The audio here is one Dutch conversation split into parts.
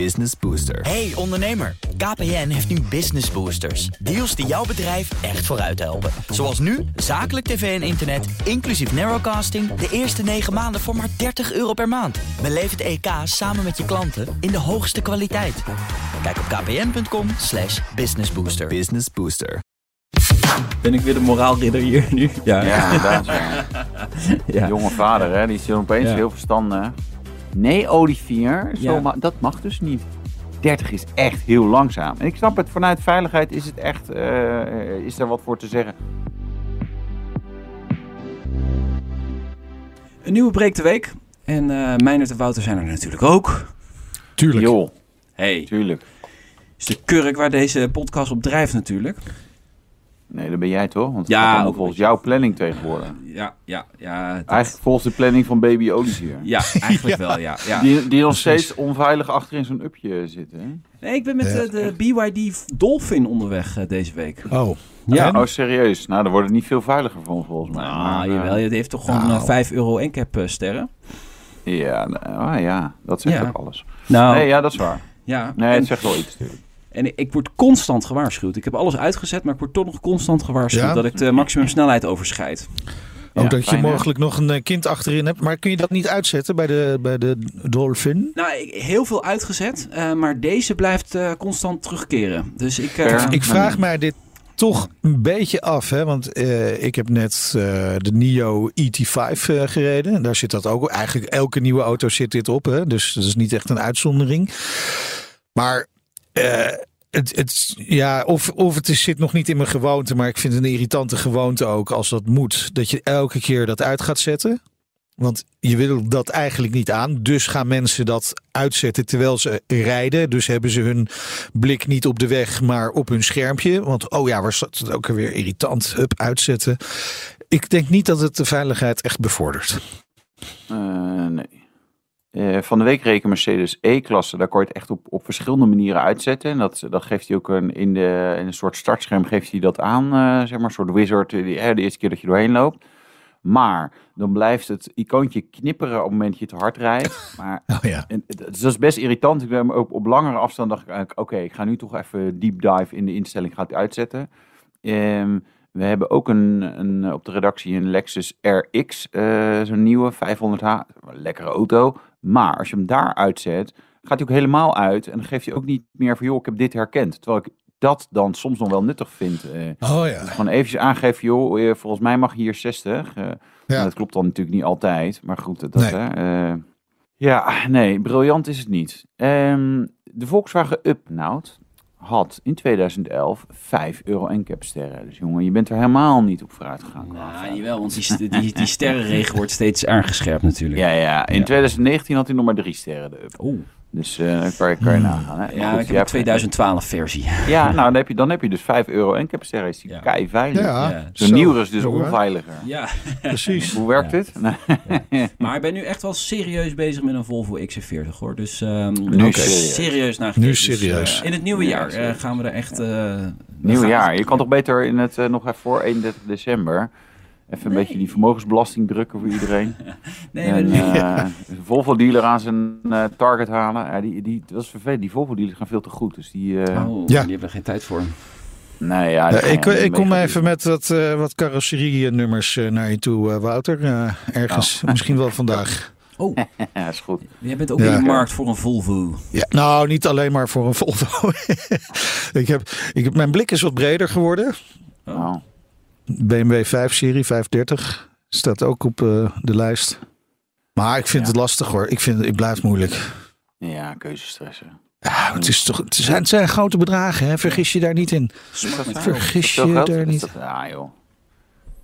Business Booster. Hey ondernemer, KPN heeft nu Business Boosters. Deals die jouw bedrijf echt vooruit helpen. Zoals nu, zakelijk tv en internet, inclusief narrowcasting... de eerste 9 maanden voor maar 30 euro per maand. Beleef het EK samen met je klanten in de hoogste kwaliteit. Kijk op kpn.com slash businessbooster. Business Booster. Ben ik weer de moraalridder hier nu? Ja, Ja, inderdaad. ja. ja. Jonge vader, hè, die is opeens Ja. heel verstandig. Nee, Olivier, zo Ja. ma- dat mag dus niet. 30 is echt heel langzaam. En ik snap het, vanuit veiligheid is het echt, eh, is er wat voor te zeggen. Een nieuwe break de week. En eh Meijnerd en Wouter zijn er natuurlijk ook. Tuurlijk. Joh, Hey, tuurlijk. is de kurk waar deze podcast op drijft natuurlijk. Nee, dat ben jij toch? Want het Ja, ook volgens jouw planning tegenwoordig. Ja, ja, ja. dat- Eigenlijk volgens de planning van baby Olivier. ja, eigenlijk wel, ja. ja. Die, die nog steeds onveilig achter in zo'n upje zitten. Hè? Nee, ik ben met Ja. eh, de BYD Dolphin onderweg eh, deze week. Oh. Ja. En? Oh, serieus? Nou, dan wordt het niet veel veiliger van volgens mij. Ah, Maar, eh, jawel, het heeft toch gewoon nou. eh, 5 euro encap eh, sterren. Ja, nou, ah, ja, dat zegt Ja. ook alles. Nou, Nee, ja, dat is waar. ja. Nee, en, het zegt wel iets natuurlijk. En ik word constant gewaarschuwd. Ik heb alles uitgezet, maar ik word toch nog constant gewaarschuwd Ja? dat ik de maximum snelheid overschrijd. Ook Ja, dat je hè? mogelijk nog een eh, kind achterin hebt. Maar kun je dat niet uitzetten bij de, bij de Dolphin? Nou, heel veel uitgezet, eh, maar deze blijft eh, constant terugkeren. Dus ik... Ik vraag mij dit toch een beetje af. Hè? Want ik heb net de NIO ET5 eh, gereden. En daar zit dat ook. Eigenlijk elke nieuwe auto zit dit op. Hè? Dus dat is niet echt een uitzondering. Maar eh, het, het, ja, of, of het is, zit nog niet in mijn gewoonte. Maar ik vind het een irritante gewoonte ook als dat moet. Dat je elke keer dat uit gaat zetten. Want je wil dat eigenlijk niet aan. Dus gaan mensen dat uitzetten terwijl ze rijden. Dus hebben ze hun blik niet op de weg, maar op hun schermpje. Want oh ja, waar staat het ook weer irritant? Hup, uitzetten. Ik denk niet dat het de veiligheid echt bevordert. Eh, nee. Eh, van de week reken Mercedes E-klasse. Daar kon je het echt op, op verschillende manieren uitzetten. En dat, dat geeft hij ook een, in, de, in een soort startscherm geeft hij dat aan. eh, zeg maar, een soort wizard. eh, Die, de eerste keer dat je doorheen loopt. Maar dan blijft het icoontje knipperen op het moment dat je te hard rijdt. Maar Oh ja. en, dus dat is best irritant. Ik ben op, op langere afstand dacht ik eigenlijk, oké, ik ga nu toch even deep dive in de instelling, ga het uitzetten. Ehm, we hebben ook een, een, op de redactie een Lexus RX, zo'n nieuwe 500h, een lekkere auto. Maar als je hem daar uitzet, gaat hij ook helemaal uit en dan geeft hij ook niet meer van, joh, ik heb dit herkend. Terwijl ik dat dan soms nog wel nuttig vind. eh. Oh ja. gewoon eventjes aangeven, joh, eh, volgens mij mag je hier 60. eh, Ja. dat klopt dan natuurlijk niet altijd, maar goed, dat, Nee. hè. eh, ja, nee, briljant is het niet. Ehm, de Volkswagen Up Nout had in 2011 5 euro NCAP sterren. Dus jongen, je bent er helemaal niet op vooruit gegaan. qua Nou, jawel, want die, die, die sterrenregen wordt steeds aangescherpt natuurlijk. Ja, ja, in Ja. 2019 had hij nog maar 3 sterren de Up. Oeh. Dus eh dan kan je, kan je nagaan. Hè. Hmm. Ja, Goed, ik je heb een hebt- 2012 versie. Ja, nou dan heb je, dan heb je dus 5 euro NCAP sterren. Is die Ja. kei veilig. Ja, Ja. Zo'n zo. nieuw is dus onveiliger. Ja, Precies. Hoe werkt Ja. dit? Maar ik ben nu echt wel serieus bezig met een Volvo XC40 hoor. Dus ehm Nu serieus. serieus naar Nu. Dus, serieus. in het nieuwe Ja, jaar eh, gaan we er echt... eh, Nieuw jaar. Je kan toch beter in het, nog even voor 31 december... even een beetje die vermogensbelasting drukken voor iedereen. Nee, en maar- eh, Volvo-dealer aan zijn eh, target halen. Ja, die, die, dat is vervelend. Die Volvo-dealers gaan veel te goed. Dus die... eh Oh, Ja. die hebben er geen tijd voor. nee, ja, Ja, ik, ik kom even met wat, eh wat carrosserie-nummers naar je toe, eh, Wouter. Eh, ergens, misschien wel vandaag. Oh. Ja, is goed. jij bent ook Ja. in de markt voor een Volvo. Ja, nou, niet alleen maar voor een Volvo. ik heb, ik heb, mijn blik is wat breder geworden. Oh. BMW 5-serie, 530. Staat ook op eh, de lijst. Maar ik vind Ja. het lastig hoor. Ik, vind, ik blijf het moeilijk. ja, keuzestressen. Ja, het, is toch, het, zijn, het zijn grote bedragen, hè? vergis je daar niet in. Vergis je daar niet. Ja, joh.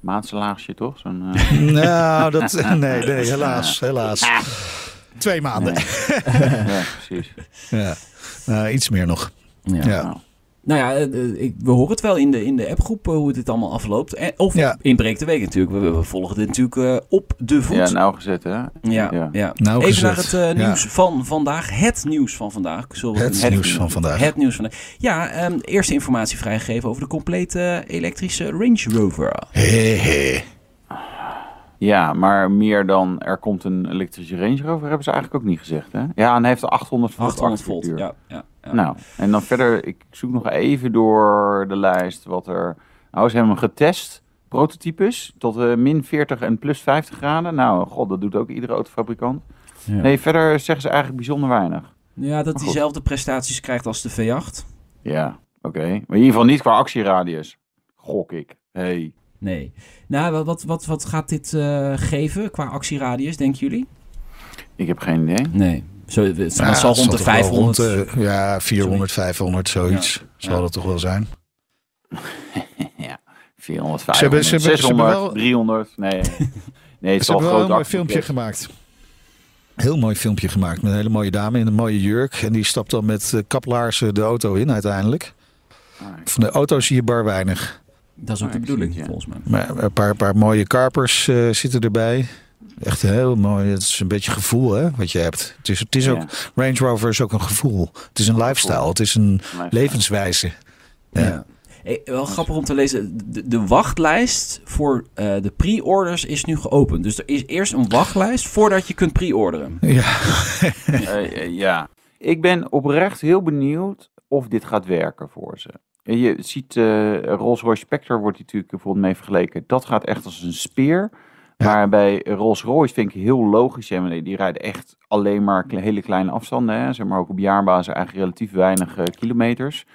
Maandsalarisje toch? Zo'n... eh, Nou, dat, nee, nee, helaas, helaas. Twee maanden. ja, precies. Ja. Nou, iets meer nog. Ja. Ja. Nou, Nou ja, eh, eh, ik, we horen het wel in de, in de appgroep eh, hoe dit allemaal afloopt. En, of Ja. in Breek de Week natuurlijk. We, we volgen dit natuurlijk eh, op de voet. ja, nauwgezet hè? Ja, ja. Ja. Nou Even gezet. naar het Ja. nieuws van vandaag. Het nieuws van vandaag. Zullen we Het het nieuws van vandaag. Het nieuws van vandaag. Ja, ehm, eerste informatie vrijgegeven over de complete elektrische Range Rover. He, he. Ja, maar meer dan er komt een elektrische Range Rover hebben ze eigenlijk ook niet gezegd. Hè? Ja, en hij heeft een 800 volt 800 volt, ja. ja, ja. Nou, en dan verder, ik zoek nog even door de lijst wat er... Nou, ze hebben hem getest, prototypes, tot eh, min 40 en plus 50 graden. Nou, god, dat doet ook iedere autofabrikant. Ja. Nee, verder zeggen ze eigenlijk bijzonder weinig. Ja, dat diezelfde prestaties krijgt als de V8. Ja, oké. Maar in ieder geval niet qua actieradius. Gok ik. Hey. Nee. Nou, wat, wat, wat, wat gaat dit eh, geven qua actieradius, denken jullie? Ik heb geen idee. Nee. Zo, het, het Ja, zal het rond de toch wel 500. rond, eh, ja, 400, 500, zoiets. Ja. Zal Ja. dat toch wel zijn? ja, 400, 500, Ze hebben- ze hebben- ze 600, hebben wel- 300. Nee, nee het Ze hebben wel groot een mooi filmpje gemaakt. Heel mooi filmpje gemaakt met een hele mooie dame in een mooie jurk. En die stapt dan met eh, kaplaarzen de auto in uiteindelijk. Van de auto zie je bar weinig. Dat is ook de bedoeling, volgens mij. Maar een paar, paar mooie karpers eh, zitten erbij. Echt heel mooi. Het is een beetje gevoel hè, wat je hebt. Het is, het is ook, Ja. Range Rover is ook een gevoel. Het is een lifestyle. Het is een Lifestyle. levenswijze. Ja. Ja. Hey, wel grappig om te lezen. De, de wachtlijst voor eh, de pre-orders is nu geopend. Dus er is eerst een wachtlijst voordat je kunt pre-orderen. Ja. Eh, eh, ja, ik ben oprecht heel benieuwd of dit gaat werken voor ze. Je ziet, eh Rolls-Royce Spectre wordt natuurlijk bijvoorbeeld mee vergeleken. Dat gaat echt als een speer. Ja. Maar bij Rolls-Royce vind ik heel logisch. hè, Die rijden echt alleen maar hele kleine afstanden. Hè, zeg maar ook op jaarbasis eigenlijk relatief weinig eh, kilometers.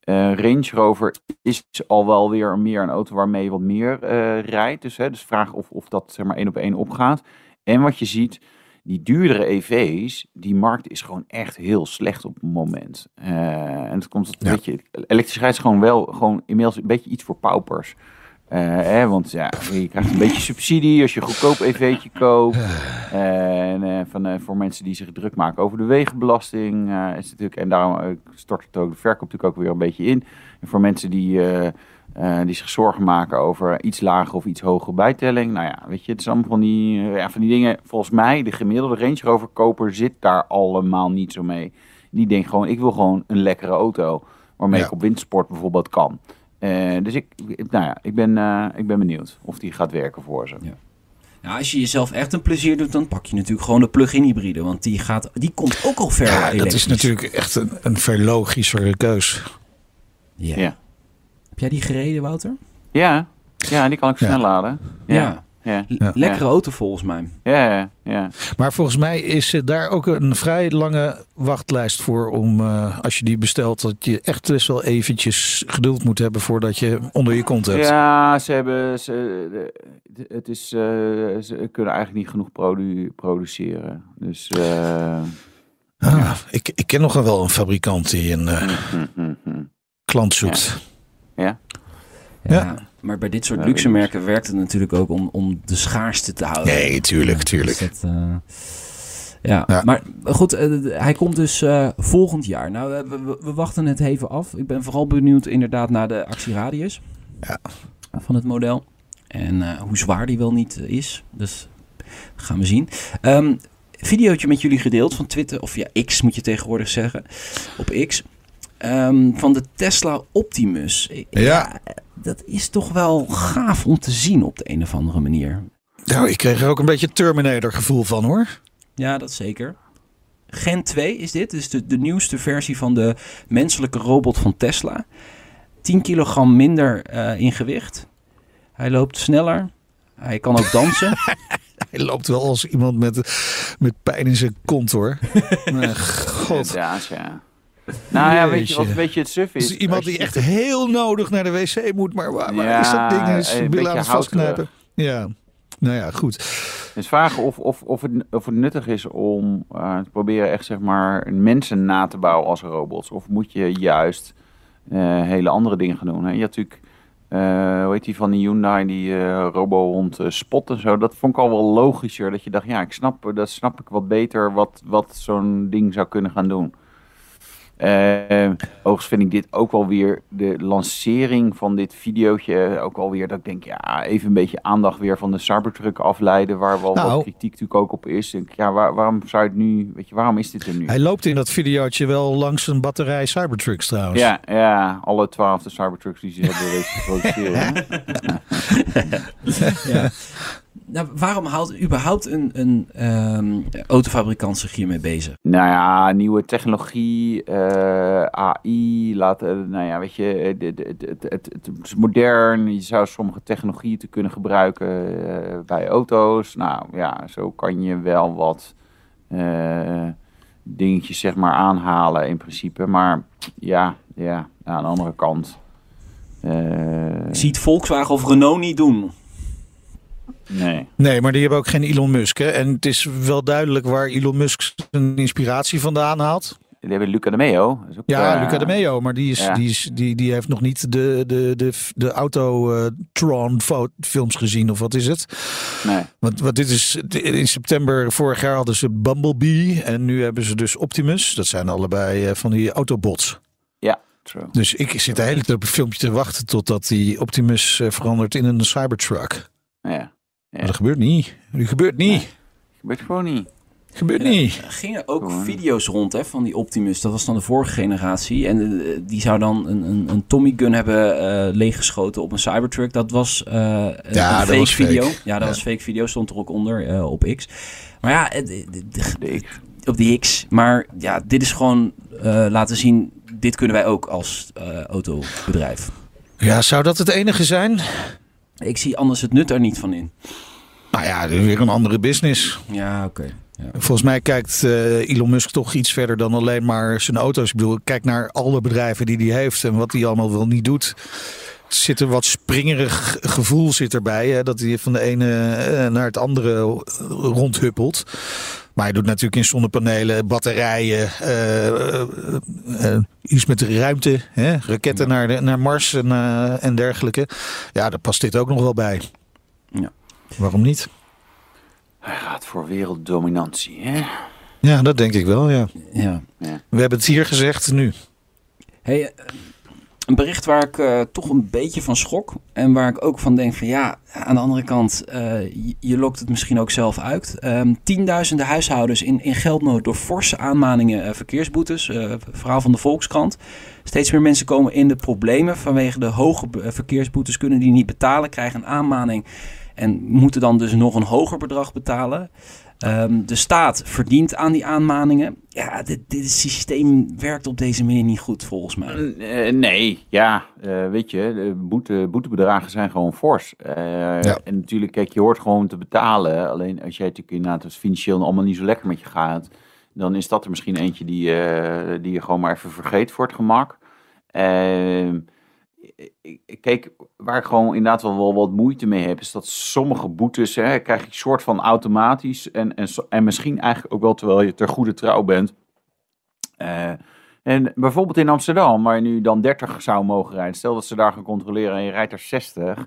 Eh, Range Rover is al wel weer meer een auto waarmee je wat meer eh, rijdt. Dus, hè, dus vraag of, of dat zeg maar één op één opgaat. En wat je ziet, die duurdere EV's, die markt is gewoon echt heel slecht op het moment. En het komt, Ja. weet je, elektriciteit is gewoon wel gewoon inmiddels een beetje iets voor paupers. Eh, want ja, je krijgt een beetje subsidie als je een goedkoop EV'tje koopt. En eh, van, eh, voor mensen die zich druk maken over de wegenbelasting. is het natuurlijk, en daarom stort het ook de verkoop natuurlijk ook weer een beetje in. En voor mensen die, die zich zorgen maken over iets lager of iets hogere bijtelling. Nou ja, weet je, het is allemaal van die, ja, van die dingen. Volgens mij, de gemiddelde Range Rover koper zit daar allemaal niet zo mee. Die denkt gewoon, ik wil gewoon een lekkere auto. Waarmee Ja. ik op windsport bijvoorbeeld kan. Eh, dus ik, nou ja, ik ben, eh, ik ben benieuwd of die gaat werken voor ze. Nou, als je jezelf echt een plezier doet, dan pak je natuurlijk gewoon de plug-in hybride. Want die, gaat, die komt ook al ver Ja, dat is natuurlijk echt een, een veel logischere keus. Ja. Ja. Heb jij die gereden, Wouter? Ja, ja die kan ik Ja. snel laden. Ja, ja, Ja. Lekkere auto volgens mij. ja, ja. ja. Maar volgens mij is er daar ook een vrij lange wachtlijst voor om, eh, als je die bestelt, dat je echt best wel eventjes geduld moet hebben voordat je onder je kont hebt. Ja, ze hebben. Ze, het is, eh, ze kunnen eigenlijk niet genoeg produ produceren. Dus. eh, Ah, ik, ik ken nog wel een fabrikant die een eh, hm, hm, hm. klant zoekt. Ja. Ja. Maar bij dit soort Ja, luxe merken werkt het natuurlijk ook om, om de schaarste te houden. Nee, tuurlijk, tuurlijk. Dus dat, eh, ja. Ja. maar goed, eh, hij komt dus eh, volgend jaar. Nou, we, we- wachten het even af. Ik ben vooral benieuwd inderdaad naar de actieradius Ja. van het model. En eh, hoe zwaar die wel niet is. Dus gaan we zien. Ehm videootje met jullie gedeeld van Twitter, of ja, X moet je tegenwoordig zeggen, op X. Ehm, van de Tesla Optimus. Ja. dat is toch wel gaaf om te zien op de een of andere manier. Nou, ik kreeg er ook een beetje Terminator gevoel van hoor. Ja, dat zeker. Gen 2 is dit. Dus de, de nieuwste versie van de menselijke robot van Tesla. 10 kilogram minder eh, in gewicht. Hij loopt sneller. Hij kan ook dansen. Hij loopt wel als iemand met, met pijn in zijn kont hoor. Maar God. Inderdaad, ja. Nou ja, weet je wat Jeetje. weet je het suf Het is? is iemand die echt heel nodig naar de wc moet, maar waar, waar Ja, is dat ding? Is een beetje aan het vastknijpen. Ja, nou ja, goed. Dus vragen of, of, of, het, of het nuttig is om eh, te proberen echt zeg maar mensen na te bouwen als robots. Of moet je juist eh, hele andere dingen gaan doen. Hè? Je had natuurlijk, eh hoe heet die van die Hyundai, die eh robo-hond eh, Spot en zo. Dat vond ik al wel logischer. Dat je dacht, ja, ik snap, dat snap ik wat beter wat, wat zo'n ding zou kunnen gaan doen. Eh overigens vind ik dit ook wel weer, de lancering van dit videootje, eh, ook wel weer dat ik denk, ja, even een beetje aandacht weer van de Cybertruck afleiden, waar wel Nou. wat kritiek natuurlijk ook op is. Denk, ik, ja, waar- waarom zou het nu, weet je, waarom is dit er nu? Hij loopt in dat videootje wel langs een batterij Cybertrucks trouwens. Ja, ja, alle twaalf de Cybertrucks die ze hebben weten te produceren. hè? ja. Nou, waarom houdt überhaupt een, een ehm, autofabrikant zich hiermee bezig? Nou ja, nieuwe technologie, eh, AI, laten, nou ja, weet je, het, het, het, het, het is modern. Je zou sommige technologieën te kunnen gebruiken eh, bij auto's. Nou ja, zo kan je wel wat eh, dingetjes zeg maar aanhalen in principe. Maar ja, ja aan de andere kant. eh, Ziet Volkswagen of Renault niet doen? Nee. Nee, maar die hebben ook geen Elon Musk. Hè? En het is wel duidelijk waar Elon Musk zijn inspiratie vandaan haalt. Die hebben Luca de Meo. Is ook, Ja, eh, Luca de Meo, maar die, is, ja. die, is, die, die heeft nog niet de, de, de, de Auto-Tron-films gezien, of wat is het? Nee. Want, want dit is, in september vorig jaar hadden ze Bumblebee en nu hebben ze dus Optimus. Dat zijn allebei eh, van die Autobots. Ja, true. Dus ik zit de hele tijd op een filmpje te wachten totdat die Optimus eh, verandert in een Cybertruck. Ja. Maar dat gebeurt niet. Dat gebeurt niet. Gebeurt gewoon niet. Gebeurt niet. Er gingen ook Gewoon. video's rond hè, van die Optimus. Dat was dan de vorige generatie. En eh, die zou dan een, een, een Tommy gun hebben eh, leeggeschoten op een Cybertruck. Dat was eh, een, Ja, een dat fake was fake. video. Ja, dat Ja. was fake video. Stond er ook onder eh, op X. Maar ja, het- op die X. Maar ja, dit is gewoon eh, laten zien. Dit kunnen wij ook als eh, autobedrijf. Ja, zou dat het enige zijn? Ik zie anders het nut er niet van in. Nou ja, dit is weer een andere business. Ja, oké. Ja. Volgens mij kijkt eh, Elon Musk toch iets verder dan alleen maar zijn auto's. Ik bedoel, kijk naar alle bedrijven die hij heeft en wat hij allemaal wel niet doet. Er zit een wat springerig gevoel zit erbij. Hè, dat hij van de ene eh, naar het andere rondhuppelt. Maar hij doet natuurlijk in zonnepanelen, batterijen, eh, eh, eh, iets met de ruimte. Hè, raketten naar, de, naar Mars en, en dergelijke. Ja, daar past dit ook nog wel bij. Ja. Waarom niet? Hij gaat voor werelddominantie, hè? Ja, dat denk ik wel, ja. ja. We hebben het hier gezegd nu. Hey, een bericht waar ik eh, toch een beetje van schrok. En waar ik ook van denk van ja, aan de andere kant, eh, je, lokt het misschien ook zelf uit. Ehm, tienduizenden huishoudens in, in geldnood door forse aanmaningen eh, verkeersboetes. verhaal van de Volkskrant. Steeds meer mensen komen in de problemen vanwege de hoge verkeersboetes. Kunnen die niet betalen, krijgen een aanmaning. En moeten dan dus nog een hoger bedrag betalen. Ehm, de staat verdient aan die aanmaningen. Ja, dit, dit systeem werkt op deze manier niet goed volgens mij. Eh, nee, ja, eh, weet je, de boete, boetebedragen zijn gewoon fors. Eh, En natuurlijk, kijk, je hoort gewoon te betalen. Alleen als jij natuurlijk inderdaad als financieel allemaal niet zo lekker met je gaat, dan is dat er misschien eentje die, eh, die je gewoon maar even vergeet voor het gemak. Ehm, kijk, waar ik gewoon inderdaad wel, wel wat moeite mee heb, is dat sommige boetes hè, krijg je soort van automatisch. En, en, en misschien eigenlijk ook wel terwijl je ter goede trouw bent. Eh, en bijvoorbeeld in Amsterdam, waar je nu dan 30 zou mogen rijden. Stel dat ze daar gaan controleren en je rijdt er 60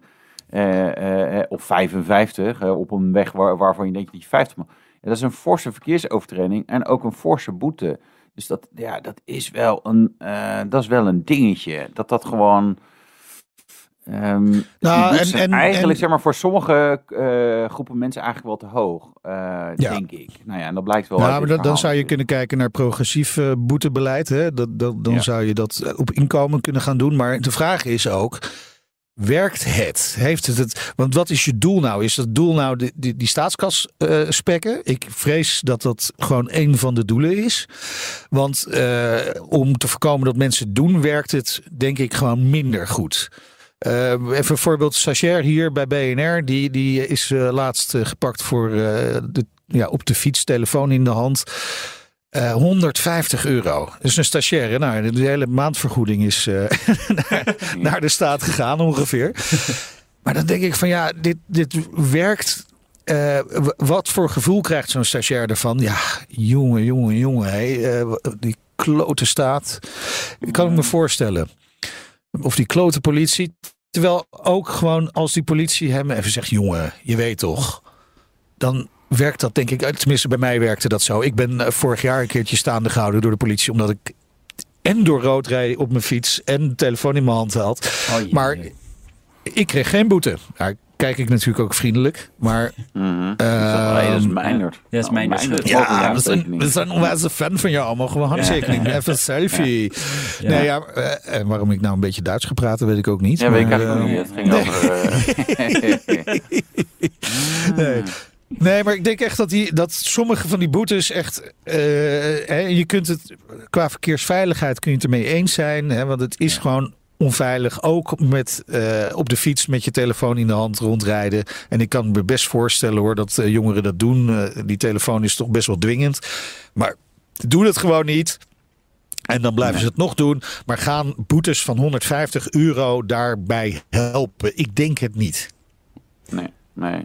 eh, eh, of 55 eh, op een weg waar, waarvan je denkt dat je 50 mag. Dat is een forse verkeersovertreding en ook een forse boete. Dus dat, ja, dat, is wel een, eh, dat is wel een dingetje. Dat dat gewoon... die Nou, en- en- eigenlijk, en- zeg maar, voor sommige eh, groepen mensen eigenlijk wel te hoog, eh, Ja. denk ik. Nou ja, en dat blijkt wel Nou, maar dan, zou je kunnen kijken naar progressief boetebeleid. Hè? Dat, dat, dan Ja. zou je dat op inkomen kunnen gaan doen. Maar de vraag is ook, werkt het? Heeft het het? Want wat is je doel nou? Is het doel nou die, die, die staatskas eh, spekken? Ik vrees dat dat gewoon een van de doelen is. Want eh, om te voorkomen dat mensen doen, werkt het denk ik gewoon minder goed. Eh, even een voorbeeld, stagiair hier bij BNR, die, die is laatst gepakt voor de, ja, op de fiets, telefoon in de hand. Eh, 150 euro. Dus een stagiaire, nou, de hele maandvergoeding is eh, naar, naar de staat gegaan ongeveer. Maar dan denk ik van ja, dit, dit werkt. Eh, wat voor gevoel krijgt zo'n stagiair ervan? Ja, jongen, jongen, jongen. Hé, eh, die klote staat. Ik kan me voorstellen. Of die klote politie. Terwijl ook gewoon als die politie hem even zegt: jongen, je weet toch. Dan werkt dat denk ik. Tenminste, bij mij werkte dat zo. Ik ben eh, vorig jaar een keertje staande gehouden door de politie. Omdat ik en door rood rijd op mijn fiets en de telefoon in mijn hand had. Oh, jee, Maar jee. ik kreeg geen boete. Ja, kijk ik natuurlijk ook vriendelijk. Maar Mhm. Nee, dat is Meijnerd. Ja, dat is. Meijnerd. ja, Mogen we zijn, we zijn fan van jou. Mogen we handtekening? Even een selfie. Ja. Nee, ja, eh, en waarom ik nou een beetje Duits ga praten, weet ik ook niet. Ja, weet ik eigenlijk eh, ook niet. Het ging over... eh, Nee. Nee, maar ik denk echt dat, die, dat sommige van die boetes echt. eh, hè, je kunt het qua verkeersveiligheid kun je het ermee eens zijn. Hè, want het is gewoon onveilig. Ook met eh, op de fiets met je telefoon in de hand rondrijden. En ik kan me best voorstellen hoor dat eh, jongeren dat doen. Die telefoon is toch best wel dwingend. Maar doe het gewoon niet. En dan blijven ze het nog doen. Maar gaan boetes van 150 euro daarbij helpen? Ik denk het niet. nee, nee.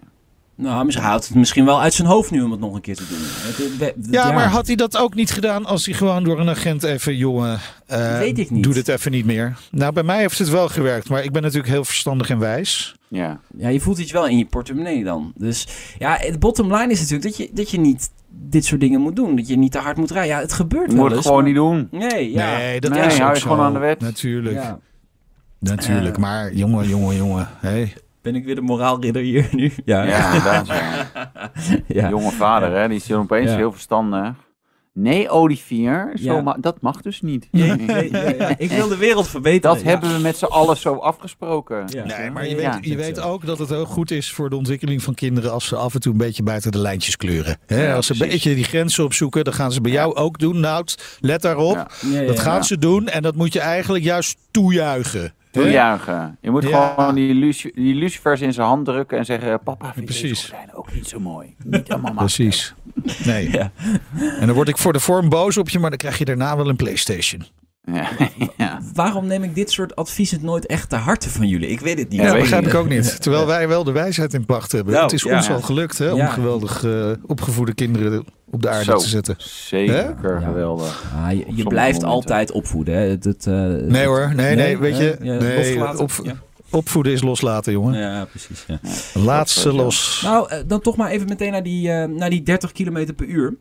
Nou, hij houdt het misschien wel uit zijn hoofd nu om het nog een keer te doen. Het- het- het- Ja, maar had hij dat ook niet gedaan als hij gewoon door een agent even, jongen, eh, Weet ik niet. doe dit even niet meer. Nou, bij mij heeft het wel gewerkt, maar ik ben natuurlijk heel verstandig en wijs. Ja. Ja, je voelt iets wel in je portemonnee dan. Dus ja, het bottom line is natuurlijk dat je, dat je niet dit soort dingen moet doen. Dat je niet te hard moet rijden. Ja, het gebeurt Je wel moet het eens, gewoon maar- niet doen. Nee, ja. Nee, dat Nee, is hou ook je zo. gewoon aan de wet. Natuurlijk, Ja. natuurlijk. Maar jongen, jongen, jongen. Hey. Ben ik weer de moraalridder hier nu? Ja. Ja, inderdaad. Ja. Ja. Jonge vader, hè, die is opeens Ja. heel verstandig. Nee, Olivier, zo Ja. ma- dat mag dus niet. Nee, nee, nee, ja. Ik wil de wereld verbeteren. Dat Ja. hebben we met z'n allen zo afgesproken. Ja. Nee, maar je weet, je weet ook dat het ook goed is voor de ontwikkeling van kinderen als ze af en toe een beetje buiten de lijntjes kleuren. Als ze een beetje die grenzen opzoeken, dan gaan ze bij jou ook doen. Nou, let daarop. Ja. Ja, ja, Dat ja. gaan ze doen en dat moet je eigenlijk juist toejuichen. Toejuichen. Je moet Ja. gewoon die, luci- die lucifers in zijn hand drukken en zeggen... Papa vindt Precies. deze gordijnen ook niet zo mooi. Niet helemaal Precies. Nee. Ja. En dan word ik voor de vorm boos op je, maar dan krijg je daarna wel een PlayStation. Ja, ja. Waarom neem ik dit soort adviezen nooit echt te harte van jullie? Ik weet het niet. Ja, weet begrijp ik ook niet. Terwijl wij wel de wijsheid in pacht hebben. Nou, het is ja. ons al gelukt hè, om geweldig eh, opgevoede kinderen op de aarde Zo. te zetten. Zeker Ja. geweldig. Ah, je blijft momenten. altijd opvoeden. Hè? Het, het, eh, Nee hoor, nee, nee, weet je. Ja, nee, op. Opvoeden is loslaten, jongen. ja, precies. Ja. Laat ze Dat, eh, los. Nou, eh, dan toch maar even meteen naar die, eh, naar die 30 km per uur.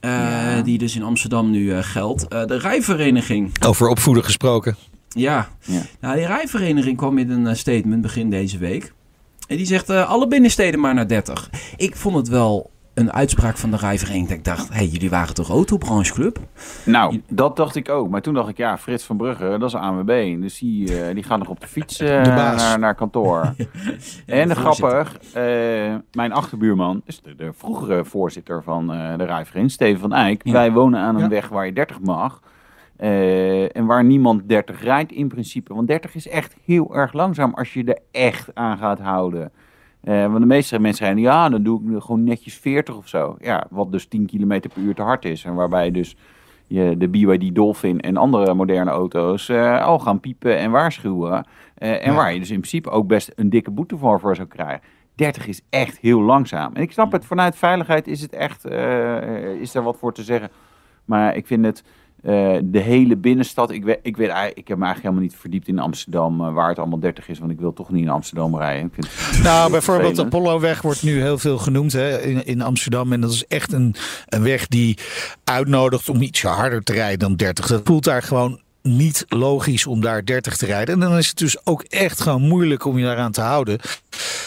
Eh, Ja. Die dus in Amsterdam nu eh, geldt. Eh, de rijvereniging. Over opvoeden gesproken. Ja. Ja. Nou, die rijvereniging kwam met een statement begin deze week. En die zegt eh, alle binnensteden maar naar 30. Ik vond het wel een uitspraak van de rijvereniging. Dat ik dacht, hé, hey, jullie waren toch autobrancheclub? Nou, dat dacht ik ook. Maar toen dacht ik, ja, Frits van Brugge, dat is ANWB. Dus die, eh, die gaat nog op de fiets eh, De naar, naar kantoor. en de grappig, eh, mijn achterbuurman is de, de vroegere voorzitter van eh, de rijvereniging, Steven van Eyck. Ja. Wij wonen aan een Ja. weg waar je 30 mag. eh, en waar niemand 30 rijdt in principe. Want 30 is echt heel erg langzaam als je er echt aan gaat houden. Eh, want de meeste mensen rijden, ja, dan doe ik gewoon netjes 40 of zo. Ja, wat dus 10 km per uur te hard is. En waarbij dus je de BYD Dolphin en andere moderne auto's eh, al gaan piepen en waarschuwen. Eh, en Ja. waar je dus in principe ook best een dikke boete voor, voor zou krijgen. 30 is echt heel langzaam. En ik snap het, vanuit veiligheid is het echt, is er wat voor te zeggen. Maar ik vind het, eh, de hele binnenstad, ik, weet, ik, weet, ik heb me eigenlijk helemaal niet verdiept in Amsterdam, eh, waar het allemaal 30 is. Want ik wil toch niet in Amsterdam rijden. Nou, bijvoorbeeld de. Apolloweg wordt nu heel veel genoemd hè, in, in Amsterdam. En dat is echt een, een weg die uitnodigt om ietsje harder te rijden dan 30. Dat voelt daar gewoon niet logisch om daar 30 te rijden. En dan is het dus ook echt gewoon moeilijk om je daaraan te houden.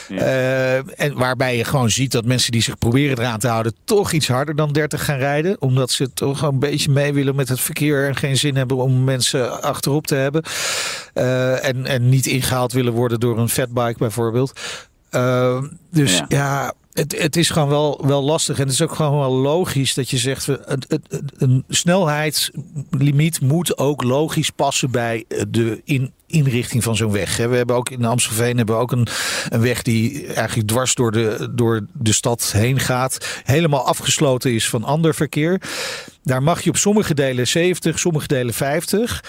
Ja. Eh, en waarbij je gewoon ziet dat mensen die zich proberen eraan te houden... toch iets harder dan 30 gaan rijden. Omdat ze toch een beetje mee willen met het verkeer... en geen zin hebben om mensen achterop te hebben. Eh, en, en niet ingehaald willen worden door een fatbike bijvoorbeeld. Eh, dus Ja. ja, het, het is gewoon wel, wel lastig. En het is ook gewoon wel logisch dat je zegt... een snelheidslimiet moet ook logisch passen bij eh, de in, inrichting van zo'n weg. We hebben ook in Amstelveen hebben we ook een, een weg die eigenlijk dwars door de, door de stad heen gaat. Helemaal afgesloten is van ander verkeer. Daar mag je op sommige delen 70, sommige delen 50.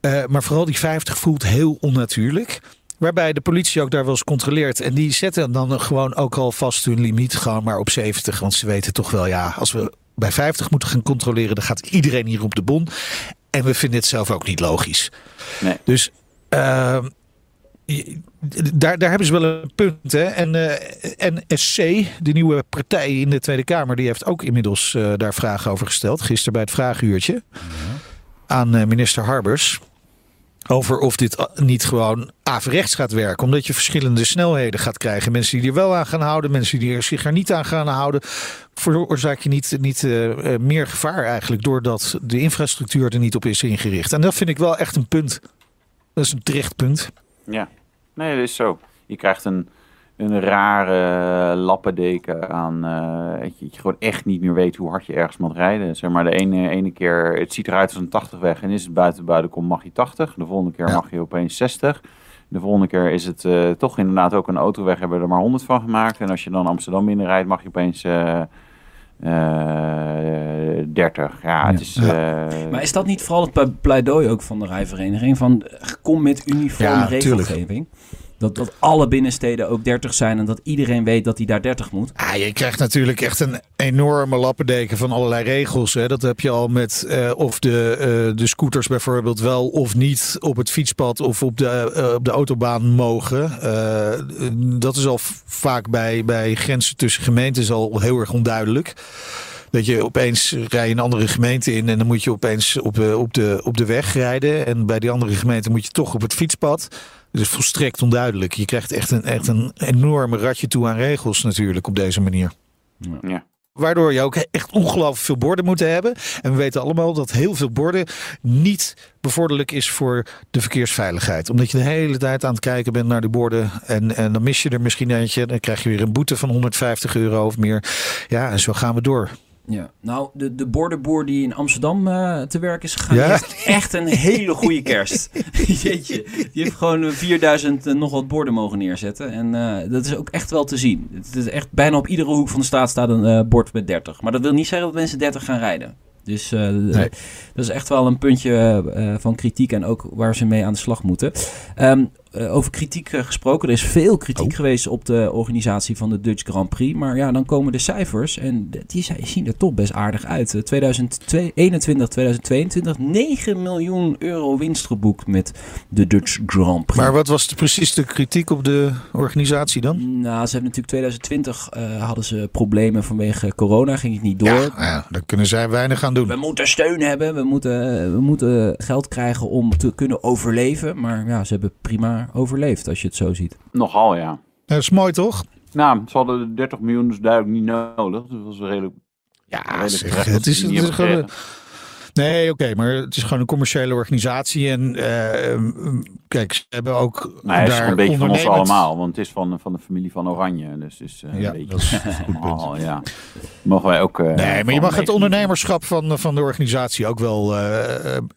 Eh, maar vooral die 50 voelt heel onnatuurlijk. Waarbij de politie ook daar wel eens controleert. En die zetten dan gewoon ook al vast hun limiet gewoon maar op 70. Want ze weten toch wel, ja, als we bij 50 moeten gaan controleren, dan gaat iedereen hier op de bon. En we vinden het zelf ook niet logisch. Nee. Dus ehm, daar, daar hebben ze wel een punt. Hè? En eh, NSC, de nieuwe partij in de Tweede Kamer, die heeft ook inmiddels eh, daar vragen over gesteld. Gisteren bij het vraaguurtje aan eh, minister Harbers. Over of dit niet gewoon averechts gaat werken. Omdat je verschillende snelheden gaat krijgen. Mensen die er wel aan gaan houden, mensen die er zich er niet aan gaan houden. Veroorzaak je niet, niet uh, meer gevaar eigenlijk doordat de infrastructuur er niet op is ingericht. En dat vind ik wel echt een punt. Dat is een terecht punt. Ja, nee, dat is zo. Je krijgt een, een rare lappendeken aan. Uh, dat, je, je, gewoon echt niet meer weet hoe hard je ergens moet rijden. Zeg maar de ene, ene keer, het ziet eruit als een 80 weg en is het buiten buiten komt mag je 80. De volgende keer mag je opeens 60. De volgende keer is het uh, toch inderdaad ook een autoweg, hebben we er maar 100 van gemaakt. En als je dan Amsterdam binnenrijdt, mag je opeens uh, uh, 30. Ja, ja. het is. maar is dat niet vooral het pleidooi ook van de rijvereniging? Van kom met uniforme ja, regelgeving? Tuurlijk. Dat, dat alle binnensteden ook 30 zijn en dat iedereen weet dat hij daar 30 moet. Ah, je krijgt natuurlijk echt een enorme lappendeken van allerlei regels. Hè. Dat heb je al met uh, of de, uh, de scooters bijvoorbeeld wel of niet op het fietspad of op de, uh, op de autobaan mogen. dat is al vaak bij, bij grenzen tussen gemeenten al heel erg onduidelijk. Dat je opeens rij je een andere gemeente in en dan moet je opeens op, op, de, op de weg rijden. En bij die andere gemeente moet je toch op het fietspad. Dus volstrekt onduidelijk. Je krijgt echt een, echt een enorme ratje toe aan regels natuurlijk op deze manier. Ja. Waardoor je ook echt ongelooflijk veel borden moet hebben. En we weten allemaal dat heel veel borden niet bevorderlijk is voor de verkeersveiligheid. Omdat je de hele tijd aan het kijken bent naar de borden. En, en dan mis je er misschien eentje. Dan krijg je weer een boete van 150 euro of meer. Ja, en zo gaan we door. Ja, nou, de, de bordenboer die in Amsterdam uh, te werk is gegaan, ja? heeft echt een hele goede kerst. Jeetje, die heeft gewoon 4000 uh, nog wat borden mogen neerzetten. En uh, dat is ook echt wel te zien. Het is echt bijna op iedere hoek van de staat staat een bord met 30. Maar dat wil niet zeggen dat mensen 30 gaan rijden. Dus uh, nee. dat is echt wel een puntje uh, van kritiek en ook waar ze mee aan de slag moeten. Um, uh, over kritiek gesproken, er is veel kritiek oh. geweest op de organisatie van de Dutch Grand Prix. Maar ja, dan komen de cijfers en die zien er toch best aardig uit. 2021, 2022, 9 miljoen euro winst geboekt met de Dutch Grand Prix. Maar wat was de, precies de kritiek op de organisatie dan? Nou, ze hebben natuurlijk 2020 hadden ze problemen vanwege corona, ging het niet door. Ja, ja daar kunnen zij weinig aan doen. We moeten steun hebben, we moeten, we moeten geld krijgen om te kunnen overleven. Maar ja, ze hebben prima overleefd als je het zo ziet. Nogal, ja. Dat is mooi, toch? Nou, ze hadden de 30 miljoen dus duidelijk niet nodig. Dus dat was redelijk... Ja, redelijk zeg, het is, het is gewoon... Nee, oké, okay, maar het is gewoon een commerciële organisatie. En uh, kijk, ze hebben ook. Nee, het is een beetje van ons allemaal, want het is van, van de familie van Oranje. Dus, dus uh, ja, dat is een goed punt. Oh, ja. Mogen wij ook. Uh, nee, maar je mag het ondernemerschap van, van de organisatie ook wel een,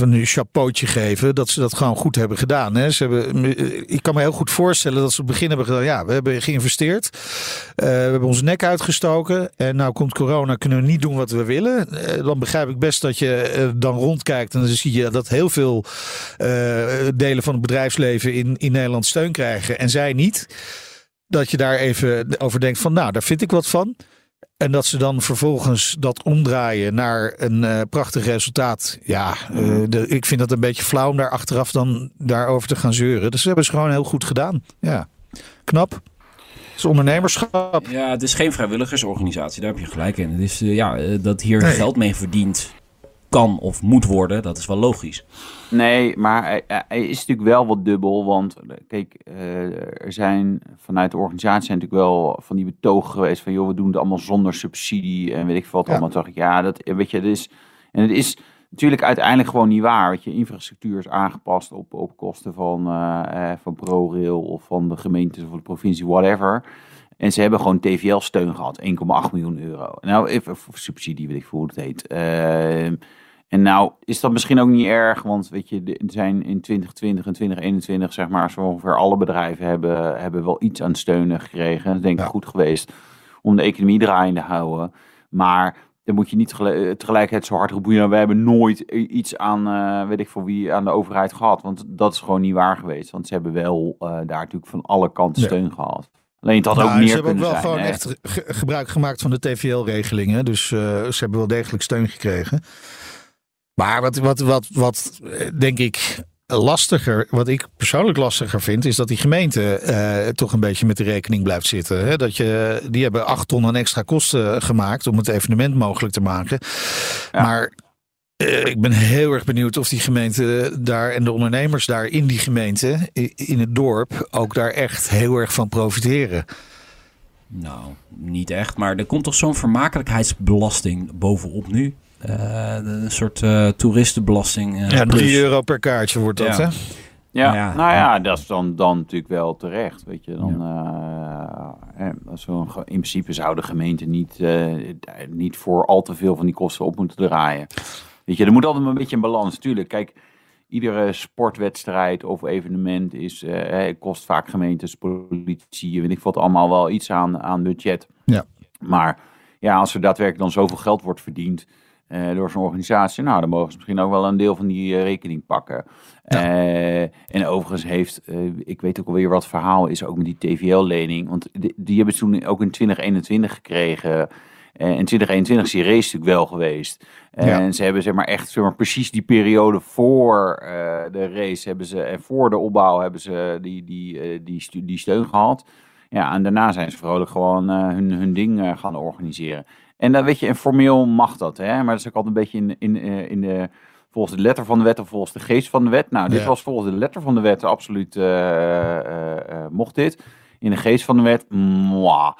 een chapeautje geven. Dat ze dat gewoon goed hebben gedaan. Hè. Ze hebben, ik kan me heel goed voorstellen dat ze op het begin hebben gedaan. Ja, we hebben geïnvesteerd. we hebben onze nek uitgestoken. En nou komt corona, kunnen we niet doen wat we willen. dan begrijp begrijp ik best dat je uh, dan rondkijkt en dan zie je dat heel veel uh, delen van het bedrijfsleven in, in Nederland steun krijgen en zij niet. Dat je daar even over denkt van nou, daar vind ik wat van. En dat ze dan vervolgens dat omdraaien naar een uh, prachtig resultaat. Ja, ik vind dat een beetje flauw om daar achteraf dan daarover te gaan zeuren. Dus ze hebben ze gewoon heel goed gedaan. Ja, knap is ondernemerschap. Ja, het is geen vrijwilligersorganisatie, daar heb je gelijk in. Het is, uh, ja, uh, dat hier nee. geld mee verdiend kan of moet worden, dat is wel logisch. Nee, maar hij is natuurlijk wel wat dubbel. Want kijk, uh, er zijn vanuit de organisatie zijn natuurlijk wel van die betogen geweest van joh, we doen het allemaal zonder subsidie en weet ik veel wat ja. allemaal. Dacht ik, ja, dat weet je, het is. En het is natuurlijk uiteindelijk gewoon niet waar. Weet je, infrastructuur is aangepast op, op kosten van, uh, van ProRail of van de gemeente of de provincie, whatever. En ze hebben gewoon TVL-steun gehad, 1,8 miljoen euro. Nou, even subsidie, weet ik hoe het heet. Uh, en nou is dat misschien ook niet erg, want weet je, er zijn in 2020 en 2021, zeg maar, zo ongeveer alle bedrijven hebben, hebben wel iets aan steunen gekregen. Dat is denk ik ja. goed geweest om de economie draaiende te houden. Maar dan moet je niet tegelijkertijd zo hard roepen. we hebben nooit iets aan, uh, weet ik voor wie, aan de overheid gehad. Want dat is gewoon niet waar geweest. Want ze hebben wel uh, daar natuurlijk van alle kanten steun ja. gehad. Alleen het had nou, ook meer Ze hebben ook wel zijn, gewoon hè? echt gebruik gemaakt van de TVL-regelingen. Dus uh, ze hebben wel degelijk steun gekregen. Maar wat, wat, wat, wat denk ik lastiger, wat ik persoonlijk lastiger vind, is dat die gemeente uh, toch een beetje met de rekening blijft zitten. Hè? Dat je, die hebben acht ton aan extra kosten gemaakt om het evenement mogelijk te maken. Ja. Maar eh, ik ben heel erg benieuwd of die gemeente daar en de ondernemers daar in die gemeente, in het dorp, ook daar echt heel erg van profiteren. Nou, niet echt. Maar er komt toch zo'n vermakelijkheidsbelasting bovenop nu? Eh, een soort eh, toeristenbelasting. eh, Ja, plus. 3 euro per kaartje wordt dat, Ja. hè? Ja, Ja. nou ja, dat is dan, dan natuurlijk wel terecht. Weet je, dan, in principe zou de gemeente niet, eh, daar niet voor al te veel van die kosten op moeten draaien. Weet je, er moet altijd een beetje een balans. Tuurlijk, kijk, iedere sportwedstrijd of evenement is, kost vaak gemeentes, politie, weet ik wat, allemaal wel iets aan, aan budget. Ja. Maar ja, als er daadwerkelijk dan zoveel geld wordt verdiend eh, door zo'n organisatie, nou, dan mogen ze misschien ook wel een deel van die eh, rekening pakken. Eh, en overigens heeft, ik weet ook alweer wat het verhaal is, ook met die TVL-lening. Want die, die hebben ze toen ook in 2021 gekregen. Eh, in 2021 is die race natuurlijk wel geweest. Ja. En ze hebben zeg maar echt zeg maar, precies die periode voor de race hebben ze, en voor de opbouw hebben ze die, die, die, die steun gehad. Ja, en daarna zijn ze vrolijk gewoon hun, hun ding gaan organiseren. En dan weet je, en formeel mag dat, hè? maar dat is ook altijd een beetje in, in, eh, in de, volgens de letter van de wet of volgens de geest van de wet. Nou, dit Ja. was volgens de letter van de wet absoluut, eh, eh, mocht dit. In de geest van de wet, mwah.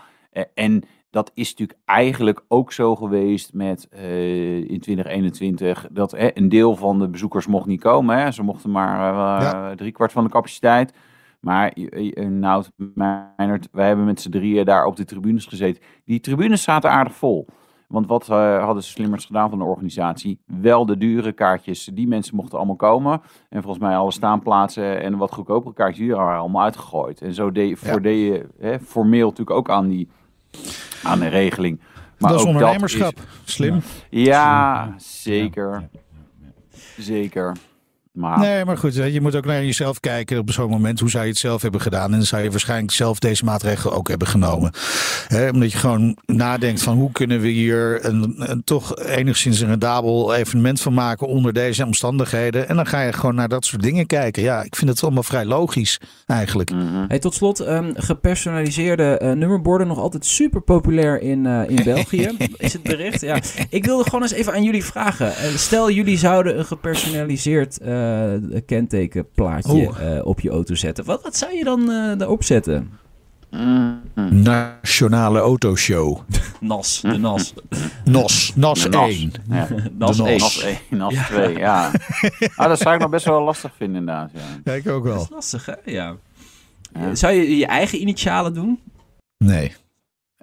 En dat is natuurlijk eigenlijk ook zo geweest met in 2021 dat een deel van de bezoekers mocht niet komen. Hè? Ze mochten maar Ja. driekwart van de capaciteit. Maar nou, Meijnerd, wij hebben met z'n drieën daar op de tribunes gezeten. Die tribunes zaten aardig vol. Want wat eh, hadden ze slimmers gedaan van de organisatie? Wel de dure kaartjes, die mensen mochten allemaal komen. En volgens mij alle staanplaatsen en wat goedkopere kaartjes, die waren allemaal uitgegooid. En zo deed, Ja. je hè, formeel natuurlijk ook aan die aan de regeling. Maar dat is ondernemerschap. Slim. is- ja, zeker. Zeker. Maar Nee, maar goed, je moet ook naar jezelf kijken op zo'n moment. Hoe zou je het zelf hebben gedaan? En dan zou je waarschijnlijk zelf deze maatregelen ook hebben genomen. Hè, omdat je gewoon nadenkt van hoe kunnen we hier een, een toch enigszins een rendabel evenement van maken onder deze omstandigheden. En dan ga je gewoon naar dat soort dingen kijken. Ja, ik vind het allemaal vrij logisch eigenlijk. Hey, tot slot, ehm, gepersonaliseerde eh, nummerborden nog altijd super populair in, eh, in België. Is het bericht? Ja. Ik wilde gewoon eens even aan jullie vragen. Eh, stel, jullie zouden een gepersonaliseerd eh, kentekenplaatje Oeh. eh, op je auto zetten. Wat, wat zou je dan eh daarop zetten? Mhm. Nationale Autoshow. NAS, de NAS. NOS. NAS. 1. Ja. NAS NAS. 1. NAS 1, NAS 2, ja. Ah, dat zou ik nog best wel lastig vinden inderdaad. Ja. Ja, ik ook Dat wel. is lastig, hè? Ja. Ja. Zou je je eigen initialen doen? Nee.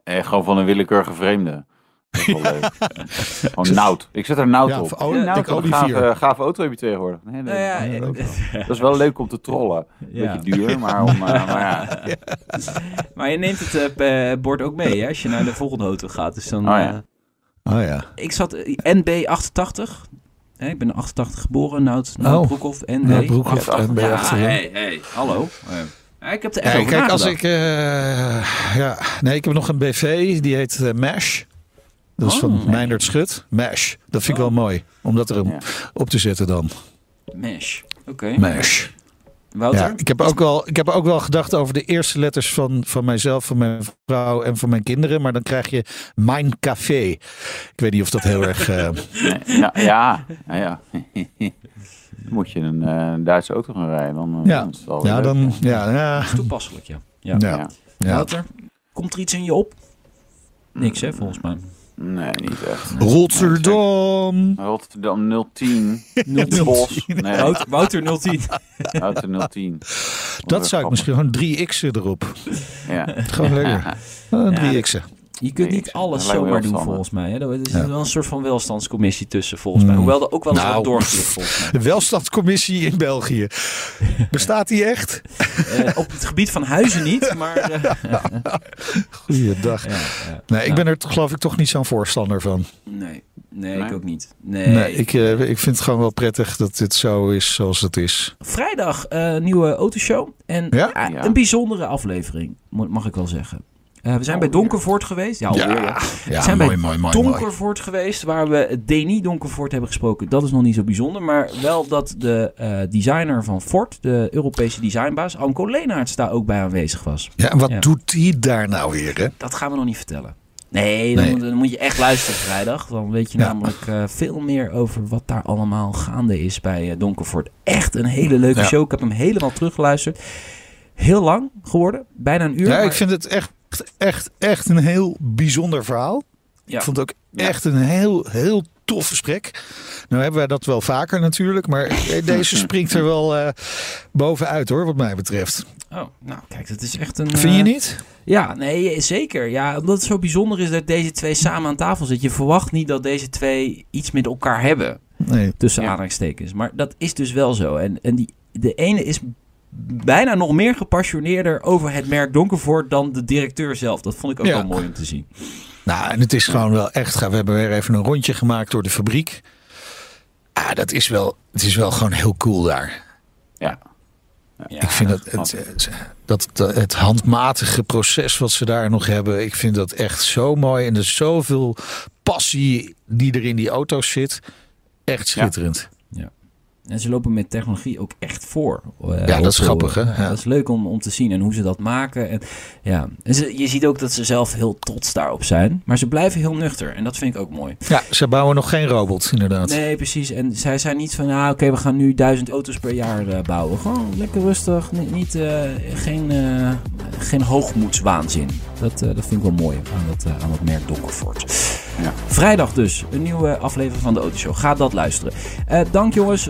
Eh, gewoon van een willekeurige vreemde. Dat is wel leuk. Gewoon Nout. Ik zet er Nout Ja, op. of- oh, Nout, wat een gave, gave auto heb je tegenwoordig. Nee, nee. Ja, Ja, eh, Dat is wel leuk om te trollen. ja. Beetje duur, maar, om, eh, maar ja. Maar je neemt het eh, pe- bord ook mee hè, als je naar de volgende auto gaat. Dus dan, Oh ja. eh, Oh ja. ik zat eh, NB88. Hè, ik ben in 88 geboren, Nout, Nout Oh. Broekhoff, NB. Ja, Broekhoff, Ja, NB Ja, achterin. hey, hey, hallo. Eh, ja, ik heb er echt Ja, kijk, als ik. eh, ja, nee, ik heb nog een BV, die heet eh, MASH. Dat is Oh. van Meindert Schut. MASH. Dat vind ik Oh. wel mooi. Om dat er Ja. op te zetten dan. Mesh. Oké. MASH. Wouter? Ja, ik heb, ook wel, ik heb ook wel gedacht over de eerste letters van, van mijzelf, van mijn vrouw en van mijn kinderen. Maar dan krijg je Mijn Café. Ik weet niet of dat heel erg. eh, Nee, ja, ja, ja, ja. Dan moet je een eh, Duitse auto gaan rijden. Dan, eh, Ja. dan is het wel ja, leuk. dan. Ja, ja, Toepasselijk, ja. ja. ja, Ja. ja. Wouter, komt er iets in je op? Niks, hè, volgens mij. Nee, niet echt. Rotterdam. Rotterdam 010. 010. Bos. Nee, Wouter, Wouter 010. auto 010. Dat zou ik misschien gewoon 3x'en erop. Ja. Gewoon lekker. Een 3x'en. Je kunt Nee, niet alles zomaar doen, volgens mij. Hè? Er is Ja. wel een soort van welstandscommissie tussen, volgens mij. Mm. Hoewel er ook wel eens Nou. wat doorgeklikt, volgens mij. De welstandscommissie in België. Bestaat die echt? Eh, op het gebied van huizen niet, maar... eh, Goeiedag. ja, ja. Nee, ik Ja. ben er geloof ik toch niet zo'n voorstander van. Nee, nee, ik ook niet. Nee. Nee, ik, eh, ik vind het gewoon wel prettig dat dit zo is zoals het is. Vrijdag eh, nieuwe autoshow. En Ja? ja, Ja. een bijzondere aflevering, mag ik wel zeggen. Eh, we zijn bij. Donkervoort geweest. Ja, alweer, ja. ja zijn mooi, bij mooi. Donkervoort geweest, waar we Deni Donkervoort hebben gesproken. Dat is nog niet zo bijzonder, maar wel dat de eh, designer van Ford, de Europese designbaas, Anko Leenaerts, daar ook bij aanwezig was. Ja, en wat doet die daar nou weer, hè? Dat gaan we nog niet vertellen. Nee, dan, Nee. Moet, dan moet je echt luisteren vrijdag. Dan weet je namelijk eh, veel meer over wat daar allemaal gaande is bij Donkervoort. Echt een hele leuke show. Ik heb hem helemaal teruggeluisterd. Heel lang geworden. Bijna een uur. Ja, maar- ik vind het echt, echt, echt een heel bijzonder verhaal. Ja. Ik vond het ook Ja. echt een heel, heel tof gesprek. Nou hebben wij dat wel vaker natuurlijk, maar deze springt er wel eh, bovenuit hoor, wat mij betreft. Oh, nou kijk, dat is echt een... Vind je eh, niet? Ja, nee, zeker. Ja, omdat het zo bijzonder is dat deze twee samen aan tafel zitten. Je verwacht niet dat deze twee iets met elkaar hebben. Nee. Tussen Ja. aanhalingstekens. Maar dat is dus wel zo. En, en die, de ene is bijna nog meer gepassioneerder over het merk Donkervoort dan de directeur zelf. Dat vond ik ook Ja. wel mooi om te zien. Nou, en het is gewoon wel echt gaaf. We hebben weer even een rondje gemaakt door de fabriek. Ah, dat is wel, het is wel gewoon heel cool daar. Ja. Ja, ik vind dat het, het, dat, dat- het handmatige proces wat ze daar nog hebben, ik vind dat echt zo mooi. En er is zoveel passie die er in die auto's zit. Echt schitterend. En ze lopen met technologie ook echt voor. Eh, Ja, dat is grappig, hè? Ja, Ja. Dat is leuk om, om te zien en hoe ze dat maken. En, ja. en ze, je ziet ook dat ze zelf heel trots daarop zijn. Maar ze blijven heel nuchter. En dat vind ik ook mooi. Ja, ze bouwen nog geen robot, inderdaad. Nee, precies. En zij zijn niet van, ah, oké, we gaan nu duizend auto's per jaar eh, bouwen. Gewoon lekker rustig. Niet, niet, eh, geen, eh, geen hoogmoedswaanzin. Dat, eh, dat vind ik wel mooi aan dat, eh, aan dat merk Donkervoort. Ja. Vrijdag dus, een nieuwe aflevering van de Autoshow. Ga dat luisteren. Eh, dank jongens.